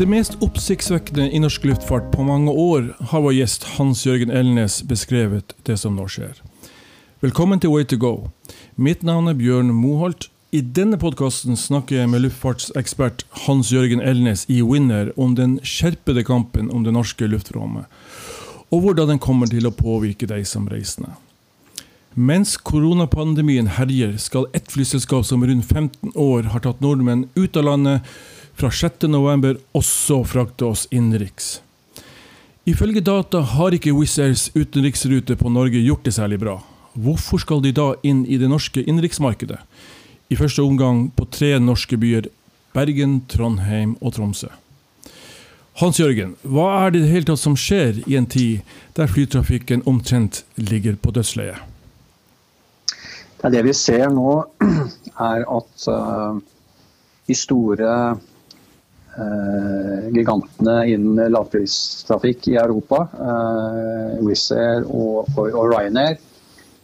Det mest oppsiktsvekkende i norsk luftfart på mange år har vår gjest Hans Jørgen Elnes beskrevet det som nå skjer. Velkommen til Way to go. Mitt navn er Bjørn Moholt. I denne podkasten snakker jeg med luftfartsekspert Hans Jørgen Elnes i Winner om den skjerpede kampen om det norske luftrommet, og hvordan den kommer til å påvirke deg som reisende. Mens koronapandemien herjer, skal ett flyselskap som rundt 15 år har tatt nordmenn ut av landet, fra 6.11 også frakte oss innenriks. Ifølge data har ikke Wizz Airs utenriksrute på Norge gjort det særlig bra. Hvorfor skal de da inn i det norske innenriksmarkedet? I første omgang på tre norske byer Bergen, Trondheim og Tromsø. Hans Jørgen, hva er det i det hele tatt som skjer i en tid der flytrafikken omtrent ligger på dødsleiet? Det vi ser nå, er at uh, de store gigantene innen lavpristrafikk i Europa, uh, Wizz Air og, og, Ryanair,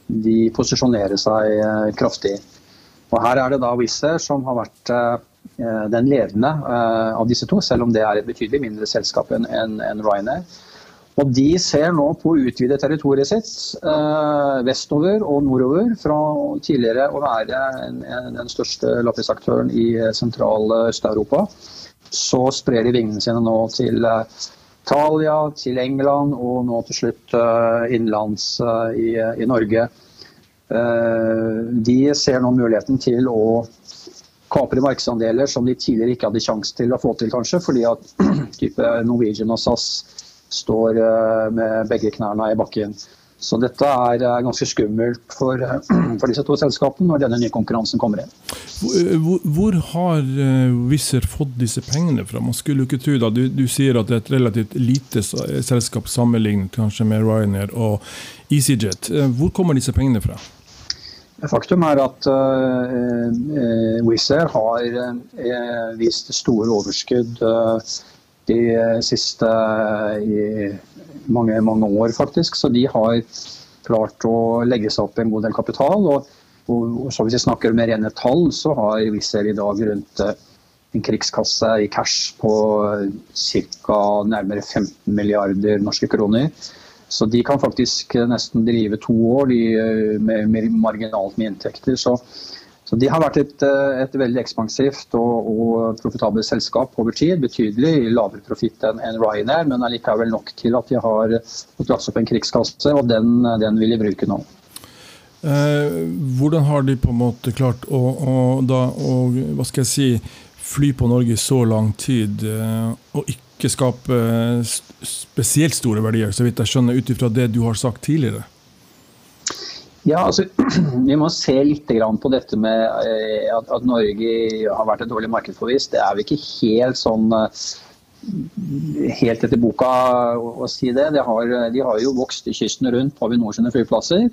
de posisjonerer seg kraftig. Og Her er det da Wizz Air som har vært den ledende av disse to, selv om det er et betydelig mindre selskap enn en Ryanair. Og De ser nå på å utvide territoriet sitt eh, vestover og nordover fra tidligere å være en, en, den største lavprisaktøren i sentrale Øst-Europa. Så sprer de vingene sine nå til eh, Italia, til England og nå til slutt eh, innenlands eh, i, i, Norge. De ser nå muligheten til å kapre markedsandeler som de tidligere ikke hadde sjanse til å få til, kanskje, fordi at type Norwegian og SAS står med begge knærne i bakken. Så dette er eh, ganske skummelt for, for, disse to selskapene når denne nye konkurransen kommer inn. Hvor, hvor har Wizz fått disse pengene fra? Man skulle ikke tro det. du, du, sier at det er et relativt lite selskap sammenlignet kanskje med Ryanair og EasyJet. Hvor kommer disse pengene fra? Faktum er at uh, Wizz Air har uh, vist store overskudd uh, de siste i mange, mange år, faktisk. Så de har klart å legge seg opp en god del kapital. Og, og så hvis vi snakker med rene tall, så har Wizz Air i dag rundt eh, en krigskasse i cash på ca. nærmere 15 milliarder norske kroner. Så de kan faktisk nesten drive to år de, eh, med, med marginalt med inntekter. Så så De har vært et, eh, et veldig ekspansivt og, og profitabelt selskap over tid. Betydelig lavere profitt enn en Ryanair, men allikevel nok til at de har fått lagt opp en krigskasse, og den, den vil de bruke nå. Eh, hvordan har de på en måte klart å, å, da, å hva skal jeg si, fly på Norge i så lang tid eh, og ikke skape spesielt store verdier, så vidt jeg skjønner, ut ifra det du har sagt tidligere? Ja, altså, Vi må se litt på dette med eh, at, at Norge har vært et dårlig marked Det er vel ikke helt sånn eh, helt etter boka å, å si det. De har, de har, jo vokst kysten rundt på Avinor sine flyplasser.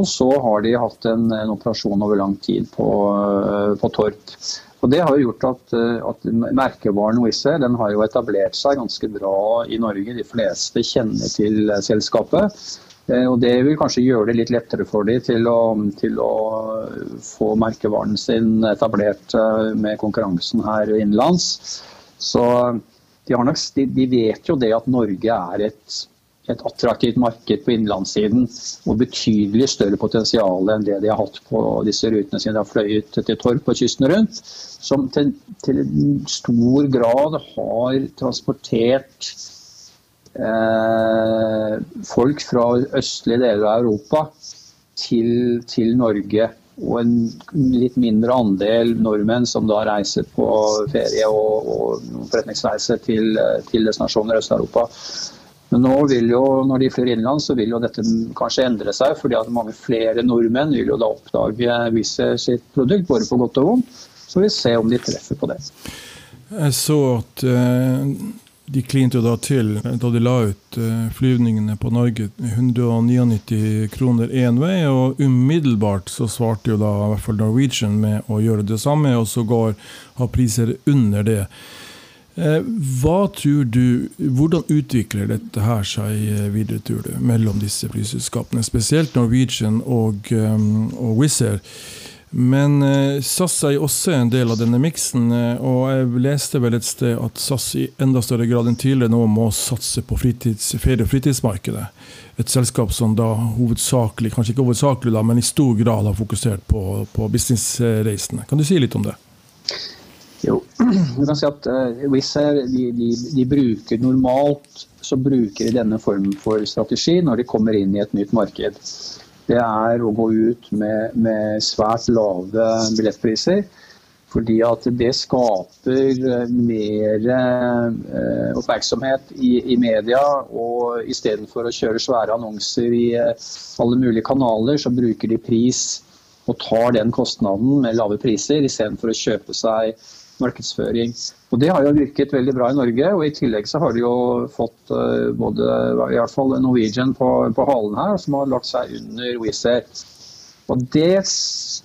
Og så har de hatt en, en operasjon over lang tid på, eh, på Torp. Og Det har jo gjort at, at merkevaren Wizz Air har jo etablert seg ganske bra i Norge. De fleste kjenner til selskapet. Eh, og Det vil kanskje gjøre det litt lettere for dem til å, til å få merkevaren sin etablert eh, med konkurransen her innenlands. Så de, nok, de, vet jo det at Norge er et, et attraktivt marked på innenlandssiden. Og betydelig større potensial enn det de har hatt på disse rutene siden de har fløyet til Torp og kysten rundt. Som til, til stor grad har transportert eh, folk fra østlige deler av Europa til, til, Norge. Og en litt mindre andel nordmenn som da reiser på ferie og, og forretningsreise til, til destinasjoner i Øst-Europa. Men nå vil jo, når de flyr innenlands, så vil jo dette kanskje endre seg. fordi at mange flere nordmenn vil jo da oppdage Wizz sitt produkt, både på godt og vondt. Så vi ser om de treffer på det. Jeg så at uh, de klinte jo da til da de la ut eh, flyvningene på Norge 199 kroner én vei, og umiddelbart så svarte jo da i hvert fall Norwegian med å gjøre det samme, og sågar ha priser under det. Eh, hva tror du, Hvordan utvikler dette her seg videre, tror du, mellom disse flyselskapene, spesielt Norwegian og, og Wizz Air? Men SAS er jo også en del av denne miksen, og jeg leste vel et sted at SAS i enda større grad enn tidligere nå må satse på fritids, ferie- og fritidsmarkedet. Et selskap som da hovedsakelig, kanskje ikke hovedsakelig, da, men i stor grad har fokusert på, på businessreisene. Kan du si litt om det? Jo, du kan si at Wizz Air de, de, de, bruker normalt så bruker de denne formen for strategi når de kommer inn i et nytt marked. Det er å gå ut med, med svært lave billettpriser. Fordi at det skaper mer eh, oppmerksomhet i, i media. Og istedenfor å kjøre svære annonser i eh, alle mulige kanaler, så bruker de pris og tar den kostnaden med lave priser, istedenfor å kjøpe seg markedsføring. Og Det har jo virket veldig bra i Norge. og I tillegg så har de jo fått uh, både i hvert fall Norwegian på, på, halen her, som har lagt seg under Wizz Air. Og Det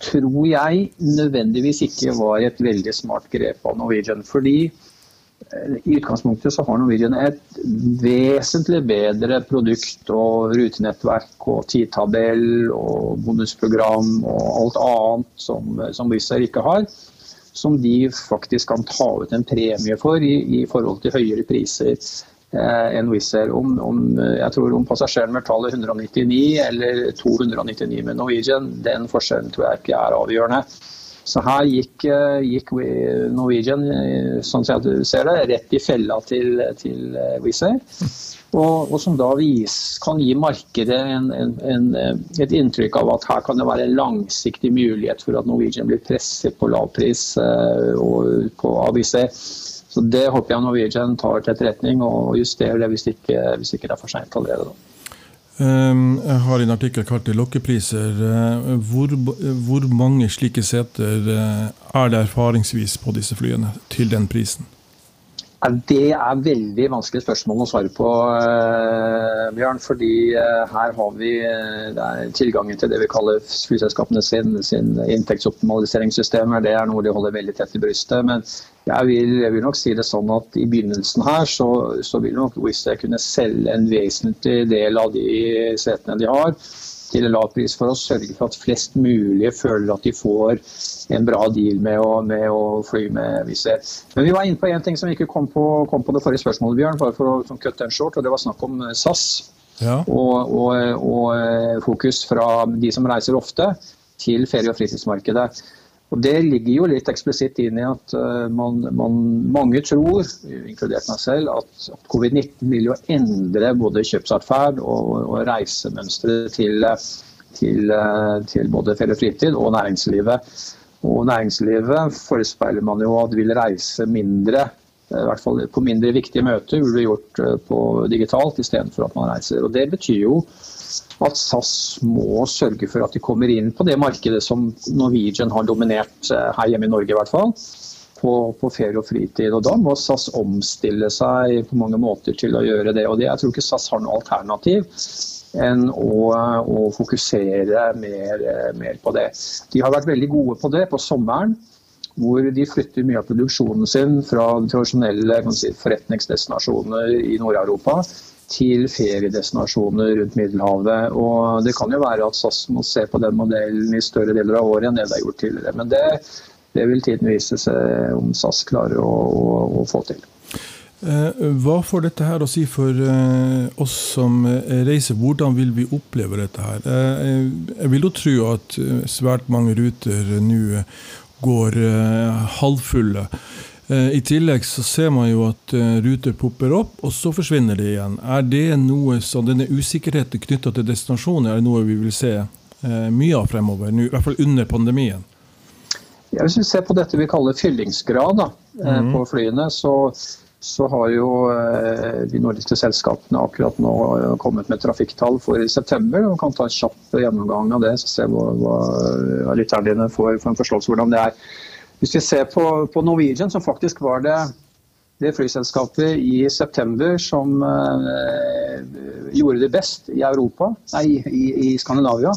tror jeg nødvendigvis ikke var et veldig smart grep av Norwegian. fordi uh, i utgangspunktet så har Norwegian et vesentlig bedre produkt og rutenettverk og tidtabell og bonusprogram og alt annet som, som Wizz Air ikke har som de faktisk kan ta ut en premie for i, i forhold til høyere priser eh, enn Wizz Air. Om, om, jeg tror om passasjeren betaler 199 eller 299 med Norwegian, den forskjellen tror jeg ikke er avgjørende. Så her gikk, eh, gikk Norwegian, eh, sånn som jeg ser det, rett i fella til, til eh, Wizz Air. Og, og, som da vis, kan gi markedet en, en, en, et inntrykk av at her kan det være en langsiktig mulighet for at Norwegian blir presset på lavpris uh, og på ABC. Så Det håper jeg Norwegian tar til etterretning og justerer det hvis ikke, hvis ikke det er for seint allerede. da. Um, jeg har en artikkel kalt 'lokkepriser'. Uh, hvor, hvor, mange slike seter er det erfaringsvis på disse flyene til den prisen? Det er veldig vanskelig spørsmål å svare på, uh, Bjørn. Fordi uh, her har vi uh, tilgangen til det vi kaller flyselskapene sin, sin inntektsoptimaliseringssystemer. Det er noe de holder veldig tett i brystet. Men jeg vil, jeg vil nok si det sånn at i begynnelsen her så, så vil nok Wizz kunne selge en vesentlig del av de setene de har til lav pris for å sørge for at flest mulig føler at de får en bra deal med å, med å fly med Wizz Air. Men vi var inne på en ting som ikke kom på, kom på det forrige spørsmålet, Bjørn, bare for å sånn, kutte en short, og det var snakk om eh, SAS. Ja. Og, og, og, eh, fokus fra de som reiser ofte, til ferie- og fritidsmarkedet. Og Det ligger jo litt eksplisitt inn i at uh, man, man, mange tror, inkludert meg selv, at, at covid-19 vil jo endre både kjøpsatferd og, og reisemønstre til, til, uh, til, både ferie og fritid og næringslivet. Og næringslivet forespeiler man jo at vil reise mindre, i hvert fall på mindre viktige møter, vil bli gjort på digitalt istedenfor at man reiser. Og Det betyr jo at SAS må sørge for at de kommer inn på det markedet som Norwegian har dominert eh, her hjemme i Norge i hvert fall. På, på ferie og fritid. Og Da må SAS omstille seg på mange måter til å gjøre det. og det, Jeg tror ikke SAS har noe alternativ enn å, å fokusere mer, mer, på det. De har vært veldig gode på det på sommeren, hvor de flytter mye av produksjonen sin fra tradisjonelle si, forretningsdestinasjoner i Nord-Europa til feriedestinasjoner rundt Middelhavet. Og Det kan jo være at SAS må se på den modellen i større deler av året enn det det har gjort tidligere. Men det, det vil tiden vise seg om SAS klarer å, å, å få til. Eh, hva får dette her å si for eh, oss som reiser? Hvordan vil vi oppleve dette her? Eh, jeg vil jo tro at svært mange ruter nå går halvfulle. Eh, I tillegg så ser man jo at eh, ruter popper opp, og så forsvinner de igjen. Er det noe så denne usikkerheten knytta til destinasjoner er noe vi vil se eh, mye av fremover, i hvert fall under pandemien? Ja, hvis vi ser på dette vi kaller fyllingsgrad da, mm. på flyene, så, så, har jo de nordiske selskapene akkurat nå kommet med trafikktall for i september. og kan ta en kjapp gjennomgang av det, så se hva, hva lytterne dine får for en forståelse hvordan det er. Hvis vi ser på, på Norwegian, som faktisk var det, det flyselskapet i september som eh, gjorde det best i Europa, nei, i, i Skandinavia.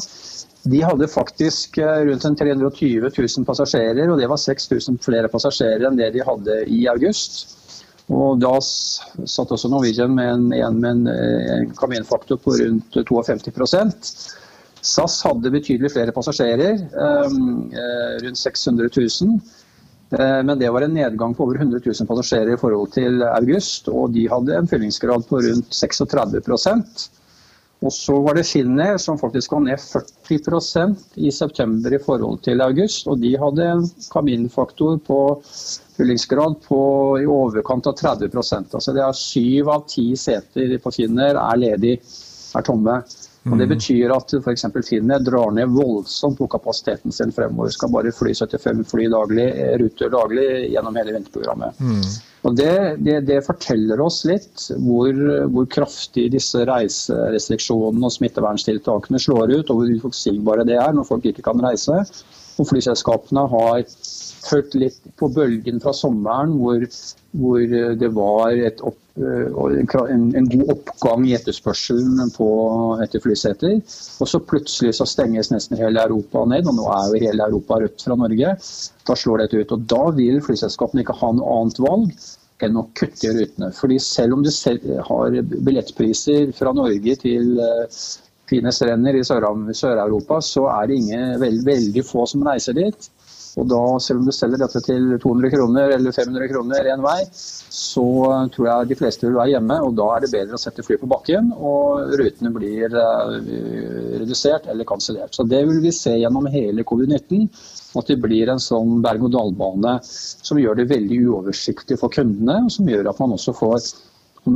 De hadde faktisk uh, rundt 320 000 passasjerer, og det var 6000 flere passasjerer enn det de hadde i august. Og Da satt også Norwegian med en, med en, en kaminfaktor på rundt 52 SAS hadde betydelig flere passasjerer, rundt 600 000. Men det var en nedgang på over 100 000 passasjerer i forhold til august, og de hadde en fyllingsgrad på rundt 36% og så var det Finnair som faktisk var ned 40% i september i forhold til august. Og de hadde en kabinfaktor på fyllingsgrad på i overkant av 30% Altså det er Syv av ti seter på Finnair er ledig, er tomme. Og Det mm. betyr at f.eks. Finnair drar ned voldsomt på kapasiteten sin fremover. Skal bare fly 75 fly daglig, ruter daglig gjennom hele vinterprogrammet. Mm. Og det, det, det, forteller oss litt hvor, hvor, kraftig disse reiserestriksjonene og smitteverntiltakene slår ut, og hvor uforutsigbare det er når folk ikke kan reise. Og flyselskapene har fulgt litt på bølgen fra sommeren hvor, hvor det var et opp, en, en, god oppgang i etterspørselen på, etter flyseter. Og så plutselig så stenges nesten hele Europa ned, og nå er jo hele Europa rødt fra Norge. Da slår dette ut. og Da vil flyselskapene ikke ha noe annet valg enn å kutte i rutene. Fordi selv om du har billettpriser fra Norge til fine strender i Sør-Europa, så er det ingen, veld, veldig få som reiser dit. Og da, selv om du selger dette til 200 kroner eller 500 kroner én vei, så tror jeg de fleste vil være hjemme. Og da er det bedre å sette fly på bakken, og rutene blir uh, redusert eller kansellert. Så det vil vi se gjennom hele covid-19. At det blir en sånn berg-og-dal-bane som gjør det veldig uoversiktlig for kundene, og som gjør at man også får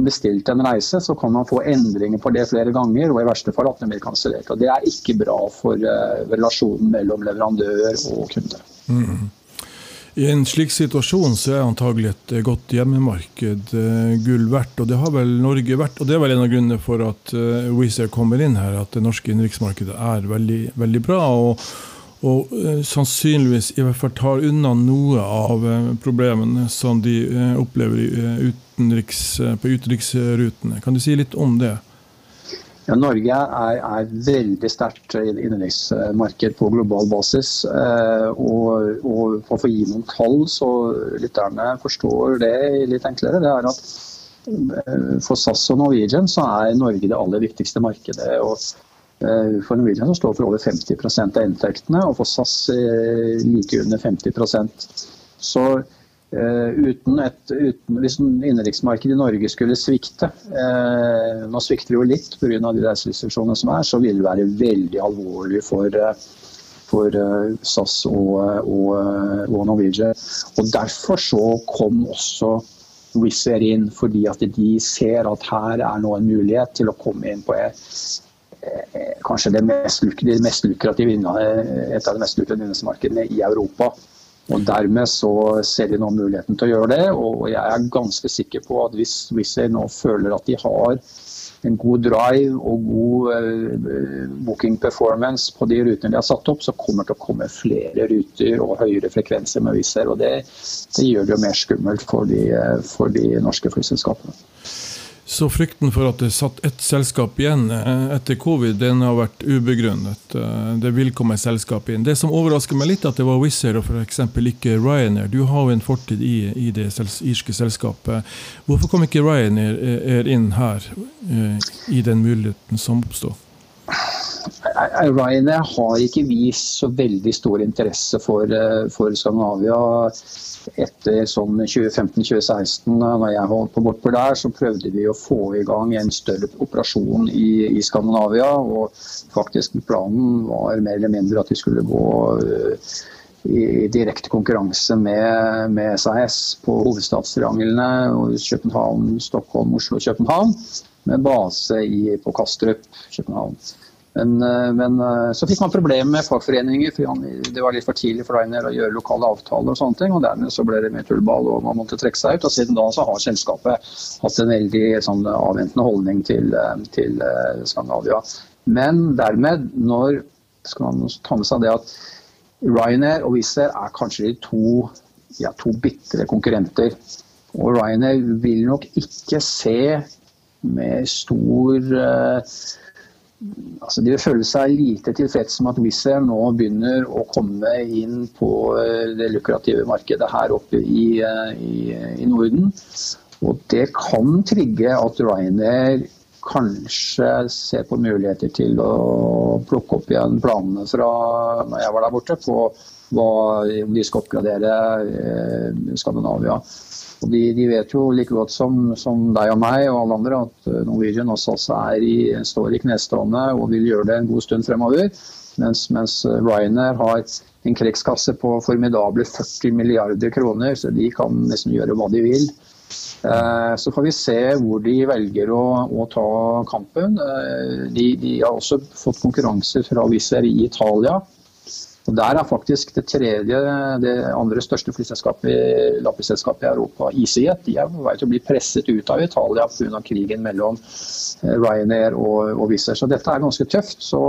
bestilt en reise, så kan man få endringer på det flere ganger, og i verste fall at den blir kansellert. Det er ikke bra for uh, relasjonen mellom leverandør og kunde. Mm. I en slik situasjon så er antagelig et godt hjemmemarked uh, gull verdt. og Det har vel Norge vært, og det er vel en av grunnene for at uh, Wizz Air kommer inn her, at det norske innenriksmarkedet er veldig, veldig bra. og og eh, sannsynligvis i hvert fall tar unna noe av eh, problemene som de eh, opplever utenriks, på utenriksrutene. Kan du si litt om det? Ja, Norge er, er veldig sterkt innenriksmarked på global basis. Og, og, for å gi noen tall, så lytterne forstår det litt enklere, det er at for SAS og Norwegian så er Norge det aller viktigste markedet. og Eh, for Norwegian så står for over 50% av inntektene, og for SAS eh, like under 50 Så uten et, uten, Hvis innenriksmarkedet i Norge skulle svikte, uh, nå svikter det jo litt pga. de reiserestriksjonene som er, så vil det være veldig alvorlig for, for uh, SAS og, og, og, Norwegian. Og Derfor så kom også Wizz Air inn, fordi at de ser at her er nå en mulighet til å komme inn på et Eh, kanskje det mest, det mest lukrative, et av de mest lukrative innenriksmarkedene i Europa. Og Dermed så ser de nå muligheten til å gjøre det. Og jeg er ganske sikker på at hvis Wizz nå føler at de har en god drive og god uh, booking performance på de rutene de har satt opp, så kommer det til å komme flere ruter og høyere frekvenser med Wizz Og det, det, gjør det jo mer skummelt for de, for de norske flyselskapene. Så frykten for at det satt ett selskap igjen eh, etter covid, den har vært ubegrunnet. Eh, det vil komme et selskap inn. Det som overrasker meg litt, at det var Wizz Air og f.eks. ikke Ryanair. Du har jo en fortid i, i det irske selskapet. Hvorfor kom ikke Ryanair eh, inn her, i den muligheten som oppstod? Ryanair har ikke vist så veldig stor interesse for, for Skandinavia etter sånn 2015-2016, når jeg holdt på bortpå der, så prøvde vi å få i gang en større operasjon i, i, Skandinavia. og faktisk Planen var mer eller mindre at vi skulle gå i direkte konkurranse med, med SAS på hovedstadstrianglene. København, Stockholm, Oslo, København. Med base i, på Kastrup, København. Men, eh, men, eh, så fikk man problemer med fagforeninger, for det var litt for tidlig for Ryanair å gjøre lokale avtaler. og sånne ting, og Dermed så ble det mer tullball og man måtte trekke seg ut. og Siden da så har selskapet hatt en veldig sånn, avventende holdning til, eh, til Skandinavia. Men dermed, når skal man ta med seg det at Ryanair og Wizz Air er kanskje de to, ja, to bitre konkurrenter. Og Ryanair vil nok ikke se med stor uh, altså de vil føle seg lite tilfreds med at Wizz Air nå begynner å komme inn på eh, det lukrative markedet her oppe i, eh, i, i Norden. Og det kan trigge at Ryanair kanskje ser på muligheter til å plukke opp igjen planene fra når jeg var der borte, på hva, om de skal oppgradere eh, Skandinavia. Og de, de, vet jo like godt som, som, deg og meg og alle andre at Norwegian også, også i, står i knestående og vil gjøre det en god stund fremover. Mens, mens Ryanair har en krigskasse på formidable 40 milliarder kroner, så de kan nesten gjøre hva de vil. Eh, så får vi se hvor de velger å, å ta kampen. Eh, de, de, har også fått konkurranse fra Wizz Air i Italia. Og Der er faktisk det tredje, det andre største flyselskapet, lappeselskapet i Europa, EasyJet, de er på vei til å bli presset ut av Italia pga. krigen mellom eh, Ryanair og, og Wizz Air. Så dette er ganske tøft. Så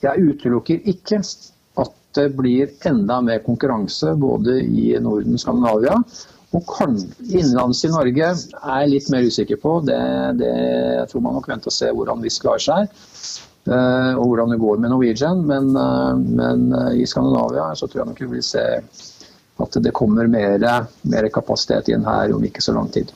jeg utelukker ikke at det blir enda mer konkurranse både i Norden og Skandinavia. Og innenlands i Norge er jeg litt mer usikker på. Det, det, tror man nok venter å se hvordan Wizz klarer seg. Uh, og hvordan det går med Norwegian. Men, uh, men uh, i Skandinavia så tror jeg nok vi vil se at det kommer mer, mer, kapasitet inn her om ikke så lang tid.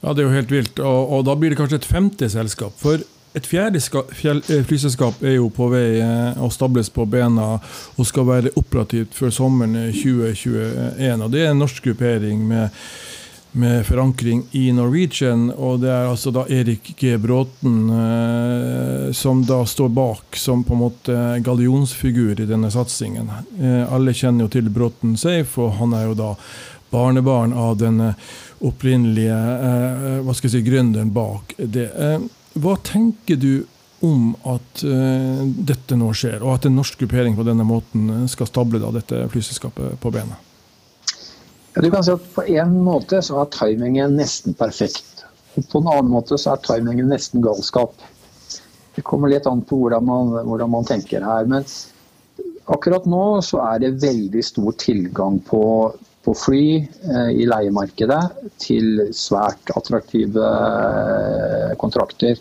Ja, Det er jo helt vilt. Og, og da blir det kanskje et femte selskap. For et fjerde eh, flyselskap er jo på vei eh, å stables på bena og skal være operativt før sommeren 2021. og Det er en norsk gruppering med, med forankring i Norwegian. og Det er altså da Erik G. Bråten eh, som da står bak som på en måte gallionsfigur i denne satsingen. Eh, alle kjenner jo til Bråten Safe, og han er jo da barnebarn av den opprinnelige eh, hva skal jeg si, gründeren bak det. Eh, hva tenker du om at uh, dette nå skjer, og at en norsk gruppering på denne måten eh, skal stable da, dette flyselskapet på bena? Du kan si at På en måte så er timingen nesten perfekt. Og på en annen måte så er timingen nesten galskap. Det kommer litt an på hvordan man, hvordan man tenker her. Men akkurat nå så er det veldig stor tilgang på på fly eh, i leiemarkedet til svært attraktive eh, kontrakter.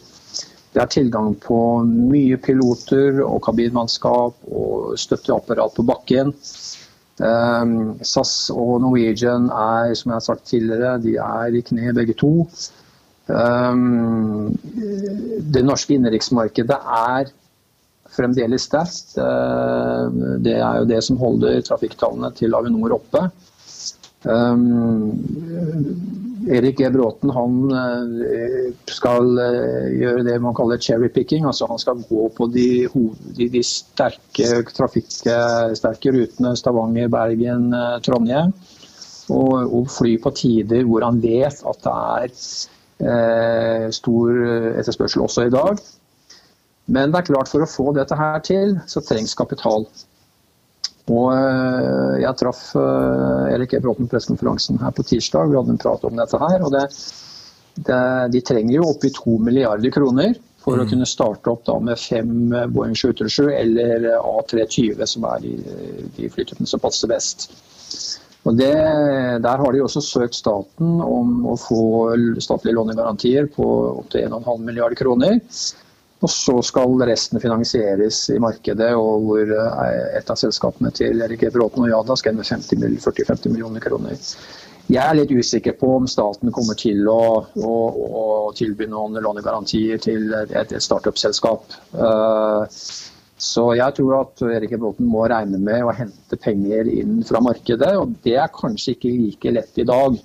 Det er tilgang på mye piloter og kabinmannskap og støtteapparat på bakken. Eh, SAS og Norwegian er, som jeg har sagt tidligere, de er i kne begge to. Det norske innenriksmarkedet er fremdeles sterkt. Det er jo det som holder trafikktallene til Avinor oppe. Erik E. Bråten han uh, skal uh, gjøre det man kaller cherry-picking. altså Han skal gå på de, de, de sterke trafikksterke rutene Stavanger, Bergen, uh, Trondheim. Og, og, fly på tider hvor han vet at det er stor etterspørsel også i dag. Men det er klart for å få dette her til, så trengs kapital. Og eh, jeg traff eh, Erik E. Bråten på pressekonferansen her på tirsdag. Vi hadde en prat om dette her. og det, det, De trenger jo oppi to milliarder kroner for mm. å kunne starte opp da med fem Boeing 737 eller A320, som er de, de flytypene som passer best. Og det, Der har de også søkt staten om å få statlige lånegarantier på opptil 1,5 milliarder kroner. Og så skal resten finansieres i markedet, og hvor eh, et av selskapene til Erik Bråten og Jada skal med 40-50 millioner kroner. Jeg er litt usikker på om staten kommer til å, å, å tilby noen lånegarantier til et, et startup-selskap. Uh, så jeg tror at Erik Bråten må regne med å hente penger inn fra markedet, og det er kanskje ikke like lett i dag.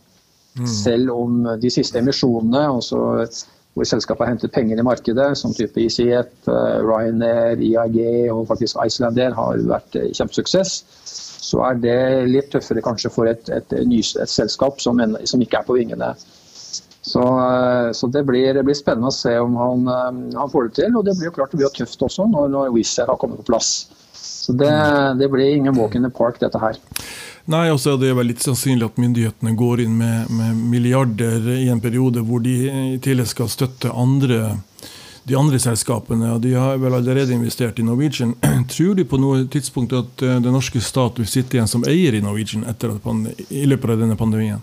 Mm. Selv om de siste emisjonene, altså hvor selskapet har hentet penger i markedet, som type EasyJet, uh, Ryanair, IAG og faktisk Icelandair har vært uh, kjempesuksess, så er det litt tøffere kanskje for et, et, et, et selskap som, en, som, ikke er på vingene. Så, uh, så det, blir, det, blir, spennende å se om han, han, får det til. Og det blir jo klart det blir tøft også når, når Wizz Air har kommet på plass. Så det, det blir ingen walk in the park, dette her. Nei, også er det vel litt sannsynlig at myndighetene går inn med, med milliarder i en periode hvor de i tillegg skal støtte andre, de andre selskapene. og De har vel allerede investert i Norwegian. Tror de på noe tidspunkt at eh, den norske stat vil sitte igjen som eier i Norwegian etter at i løpet av denne pandemien?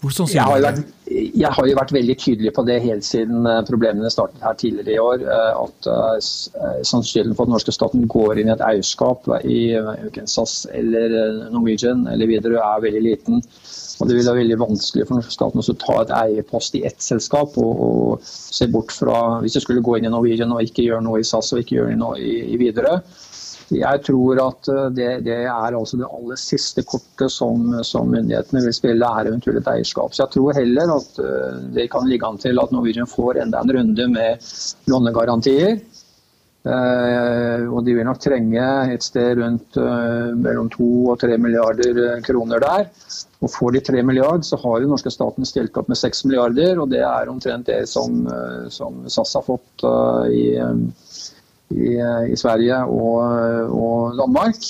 Hvor sannsynlig jeg har, vært, jeg har jo vært veldig tydelig på det helt siden eh, problemene startet her tidligere i år. eh, At eh, sannsynligheten for at den norske staten går inn i et eierskap i Ukensas eller Norwegian eller Widerøe er veldig liten. Og Det vil være veldig vanskelig for norske staten å ta et eierpost i ett selskap og, og se bort fra Hvis du skulle gå inn i Norwegian og ikke gjøre noe i SAS og ikke gjøre noe i, i Widerøe. Jeg tror at eh, det, det er altså det aller siste kortet som, som myndighetene vil spille, er eventuelt et eierskap. Så jeg tror heller at eh, det kan ligge an til at Norwegian får enda en runde med lånegarantier. Eh, og de vil nok trenge et sted rundt eh, mellom to og tre milliarder kroner der. Og får de tre milliarder, så har den norske staten stilt opp med seks milliarder. Og det er omtrent det som, som SAS har fått i, i, i Sverige og, og Danmark.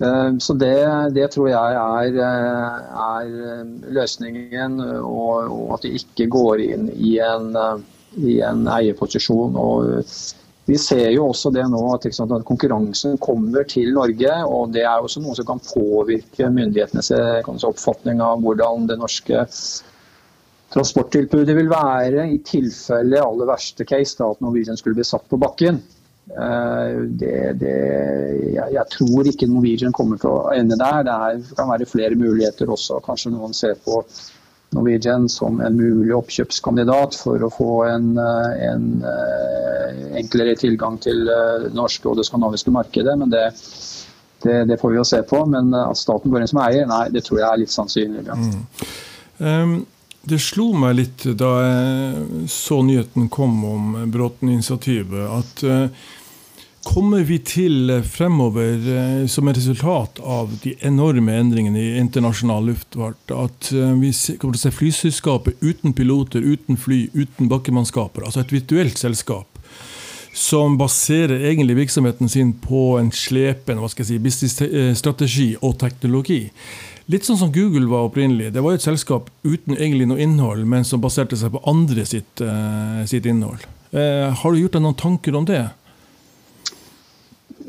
Eh, Så det, det tror jeg er, eh, er løsningen, og, og at de ikke går inn i en, eh, i en eierposisjon. Og vi ser jo også det nå at, sant, at konkurransen kommer til Norge, og det er også noe som kan påvirke myndighetenes oppfatning av hvordan det norske transporttilbudet vil være i tilfelle aller verste case, da, at Norwegian skulle bli satt på bakken. Eh, Det, det, jeg, jeg tror ikke Norwegian kommer til å ende der. Det er, kan være flere muligheter også. Kanskje noen ser på Norwegian som en mulig oppkjøpskandidat for å få en, eh, en eh, enklere tilgang til det norske og det skandinaviske markedet. Men det, det, det får vi jo se på. Men at staten går inn som eier, nei, det tror jeg er litt sannsynlig. Ja. Um, det slo meg litt da jeg så nyheten kom om Bråten-initiativet, at eh, kommer vi til eh, fremover, eh, som et resultat av de enorme endringene i internasjonal luftfart, at vi kommer til å se flyselskapet uten piloter, uten fly, uten bakkemannskaper, altså et virtuelt selskap? Som baserer egentlig virksomheten sin på en slepen hva skal jeg si, businessstrategi og teknologi. Litt sånn som Google var opprinnelig. Det var jo et selskap uten egentlig noe innhold, men som baserte seg på andre sitt, eh, sitt innhold. Eh, har du gjort deg noen tanker om det?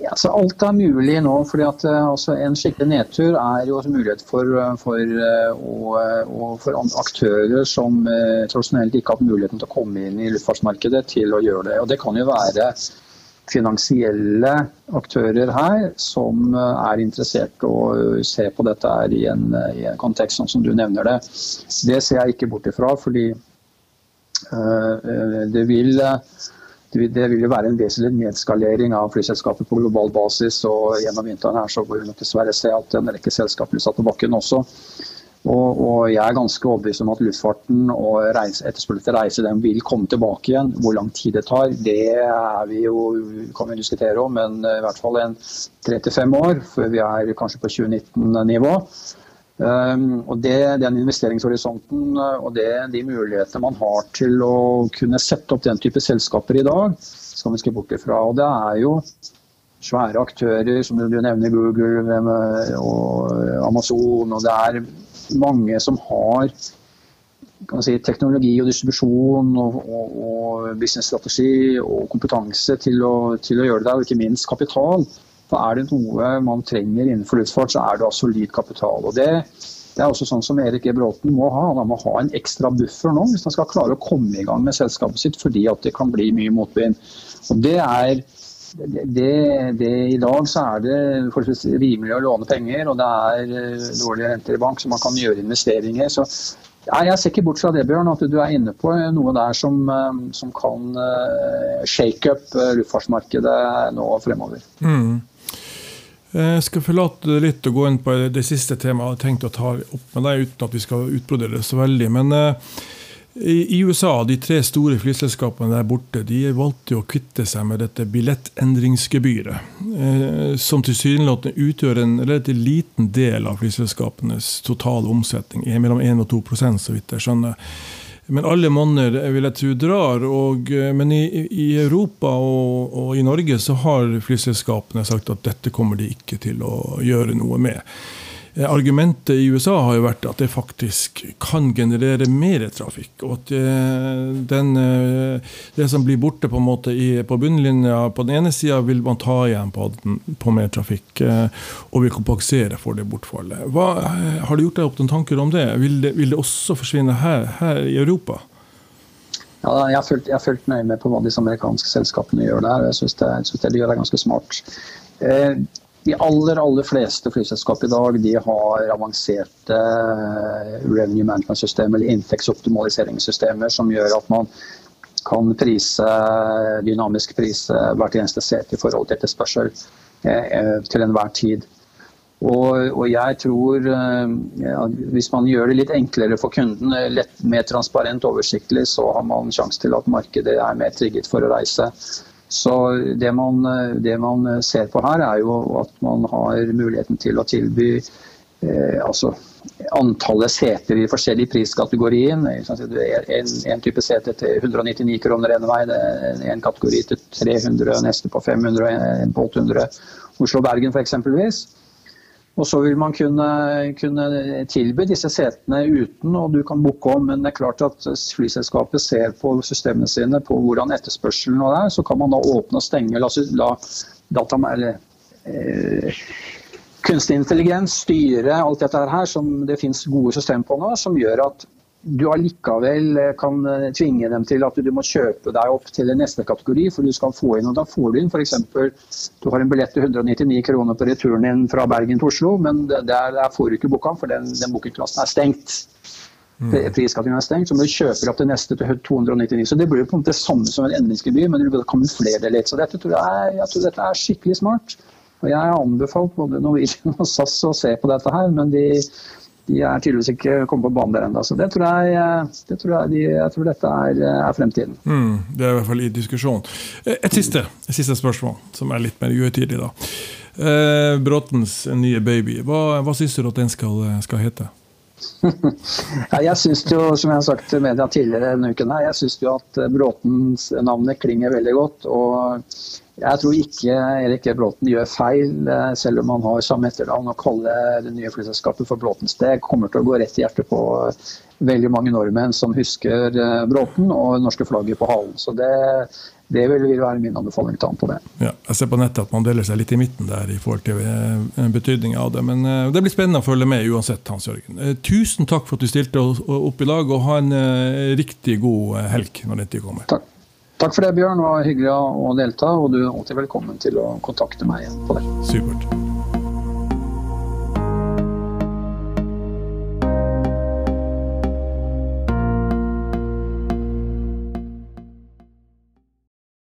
Ja, så alt er mulig nå. fordi at eh, altså, En skikkelig nedtur er jo mulighet for, eh, for, eh, å- og for aktører som eh, tradisjonelt ikke har hatt muligheten til å komme inn i luftfartsmarkedet, til å gjøre det. Og Det kan jo være finansielle aktører her som eh, er interessert å se på dette her i en, i en kontekst sånn som du nevner det. Det ser jeg ikke bort ifra, fordi eh, eh, det vil eh, det vil, jo være en vesentlig nedskalering av flyselskapet på global basis. og Gjennom vinteren her så vil vi nok dessverre se at en rekke selskaper blir satt på bakken også. Og, og Jeg er ganske overbevist om at luftfarten og etterspørselen etter reise den vil komme tilbake igjen. Hvor lang tid det tar, det vi jo, kan vi diskutere om, men i hvert fall en tre til fem år før vi er kanskje på 2019-nivå. Um, og det, Den investeringshorisonten uh, og det, de mulighetene man har til å kunne sette opp den type selskaper i dag, skal vi ikke bort ifra. Og det er jo svære aktører som du nevner, Google uh, og Amazon. og det er mange som har si, teknologi og distribusjon og, og, og businessstrategi og kompetanse til å, til å gjøre det, og ikke minst kapital. For er det noe man trenger innenfor luftfart, så er det altså solid kapital. Og det, det er også sånn som Erik E. Bråten må ha. Han må ha en ekstra buffer nå hvis han skal klare å komme i gang med selskapet sitt, fordi at det kan bli mye motvind. Og det er det, det, I dag så er det rimelig å låne penger, og det er eh, dårlige renter i bank, så man kan gjøre investeringer. Så ja, jeg ser ikke bort fra det, Bjørn, at du er inne på noe der som, eh, som kan eh, shake up luftfartsmarkedet nå og fremover. Mm. Jeg skal forlate litt og gå inn på det siste temaet jeg hadde tenkt å ta opp med deg, uten at vi skal utbrodere det så veldig. Men eh, i USA, de tre store flyselskapene der borte, de valgte å kvitte seg med dette billettendringsgebyret, eh, som tilsynelatende utgjør en relativt liten del av flyselskapenes totale omsetning, mellom 1 og 2% så vidt jeg skjønner. Men alle monner vil jeg tro drar. Og, eh, men i, i Europa og, og i Norge så har flyselskapene sagt at dette kommer de ikke til å gjøre noe med. Argumentet i USA har jo vært at det faktisk kan generere mer trafikk. Og at den, det som blir borte på, en måte på bunnlinja på den ene sida, vil man ta igjen på, på mer trafikk. Og vil kompensere for det bortfallet. Hva, har du gjort deg opp noen tanker om det? Vil det, vil det også forsvinne her, her i Europa? Ja, jeg har, fulgt, jeg har fulgt nøye med på hva disse amerikanske selskapene gjør der. Jeg syns det, det, de gjør det ganske smart. Eh, de aller aller fleste flyselskap i dag de har avanserte eh, revenue management-systemer eller inntektsoptimaliseringssystemer som gjør at man kan prise, dynamisk prise hvert eneste sete i forhold til etterspørsel eh, til enhver tid. Og, og, jeg tror eh, ja, hvis man gjør det litt enklere for kunden, lett, mer transparent oversiktlig, så har man sjanse til at markedet er mer trigget for å reise. Så det man, det man ser på her, er jo at man har muligheten til å tilby eh, altså antallet seter i forskjellige priskategorier. En, en type sete til 199 kroner en vei, en kategori til 300, neste på 500 en på 800. Oslo-Bergen for eksempelvis. Og så vil man kunne, kunne, tilby disse setene uten, og du kan booke om. Men det er klart at flyselskapet ser på systemene sine på hvordan etterspørselen er. Så kan man da åpne og stenge. La, la data, eller, eh, kunstig intelligens styre alt dette her som det finnes gode systemer på nå, som gjør at du allikevel eh, kan eh, tvinge dem til at du må kjøpe deg opp til neste kategori, for du skal få inn. og Da får du inn f.eks. du har en billett til 199 kroner på returen din fra Bergen til Oslo, men der, der får du ikke booka, for den, den bookingklassen er stengt. Mm. Priskategorien er stengt, så må du kjøpe opp til neste til 299. Så Det blir på en måte det samme som en endringsgebyr, men du vil kamuflere det litt. Så dette tror jeg, jeg tror dette er skikkelig smart. Og Jeg har anbefalt både Norwegian og SAS å se på dette her, men de de er tydeligvis ikke kommet på banen der ennå. Så det tror jeg, det tror jeg, de, jeg tror dette er, er fremtiden. Mm, det er i hvert fall i diskusjon. Eh, et siste, et siste spørsmål, som er litt mer uhøytidelig. Eh, Bråtens nye baby, hva, hva syns du at den skal, skal hete? ja, jeg syns jo, som jeg har sagt til media tidligere denne uken, her, jeg syns jo at Bråtens navnet klinger veldig godt. og jeg tror ikke Erik Bråten gjør feil, eh, selv om han har samme etternavn. Å kalle det nye flyselskapet for Bråtens det kommer til å gå rett i hjertet på veldig mange nordmenn som husker eh, Bråten og det norske flagget på halen. Så det, det vil, være min anbefaling til han på det. Ja, jeg ser på nettet at man deler seg litt i midten der i forhold til eh, betydningen av det. Men det blir spennende å følge med uansett, Hans Jørgen. Tusen takk for at du stilte opp i dag, og ha en riktig god helg når den tid kommer. Takk. Takk for det, Bjørn. Det var hyggelig å delta. Og du er alltid velkommen til å kontakte meg igjen på det. Supert.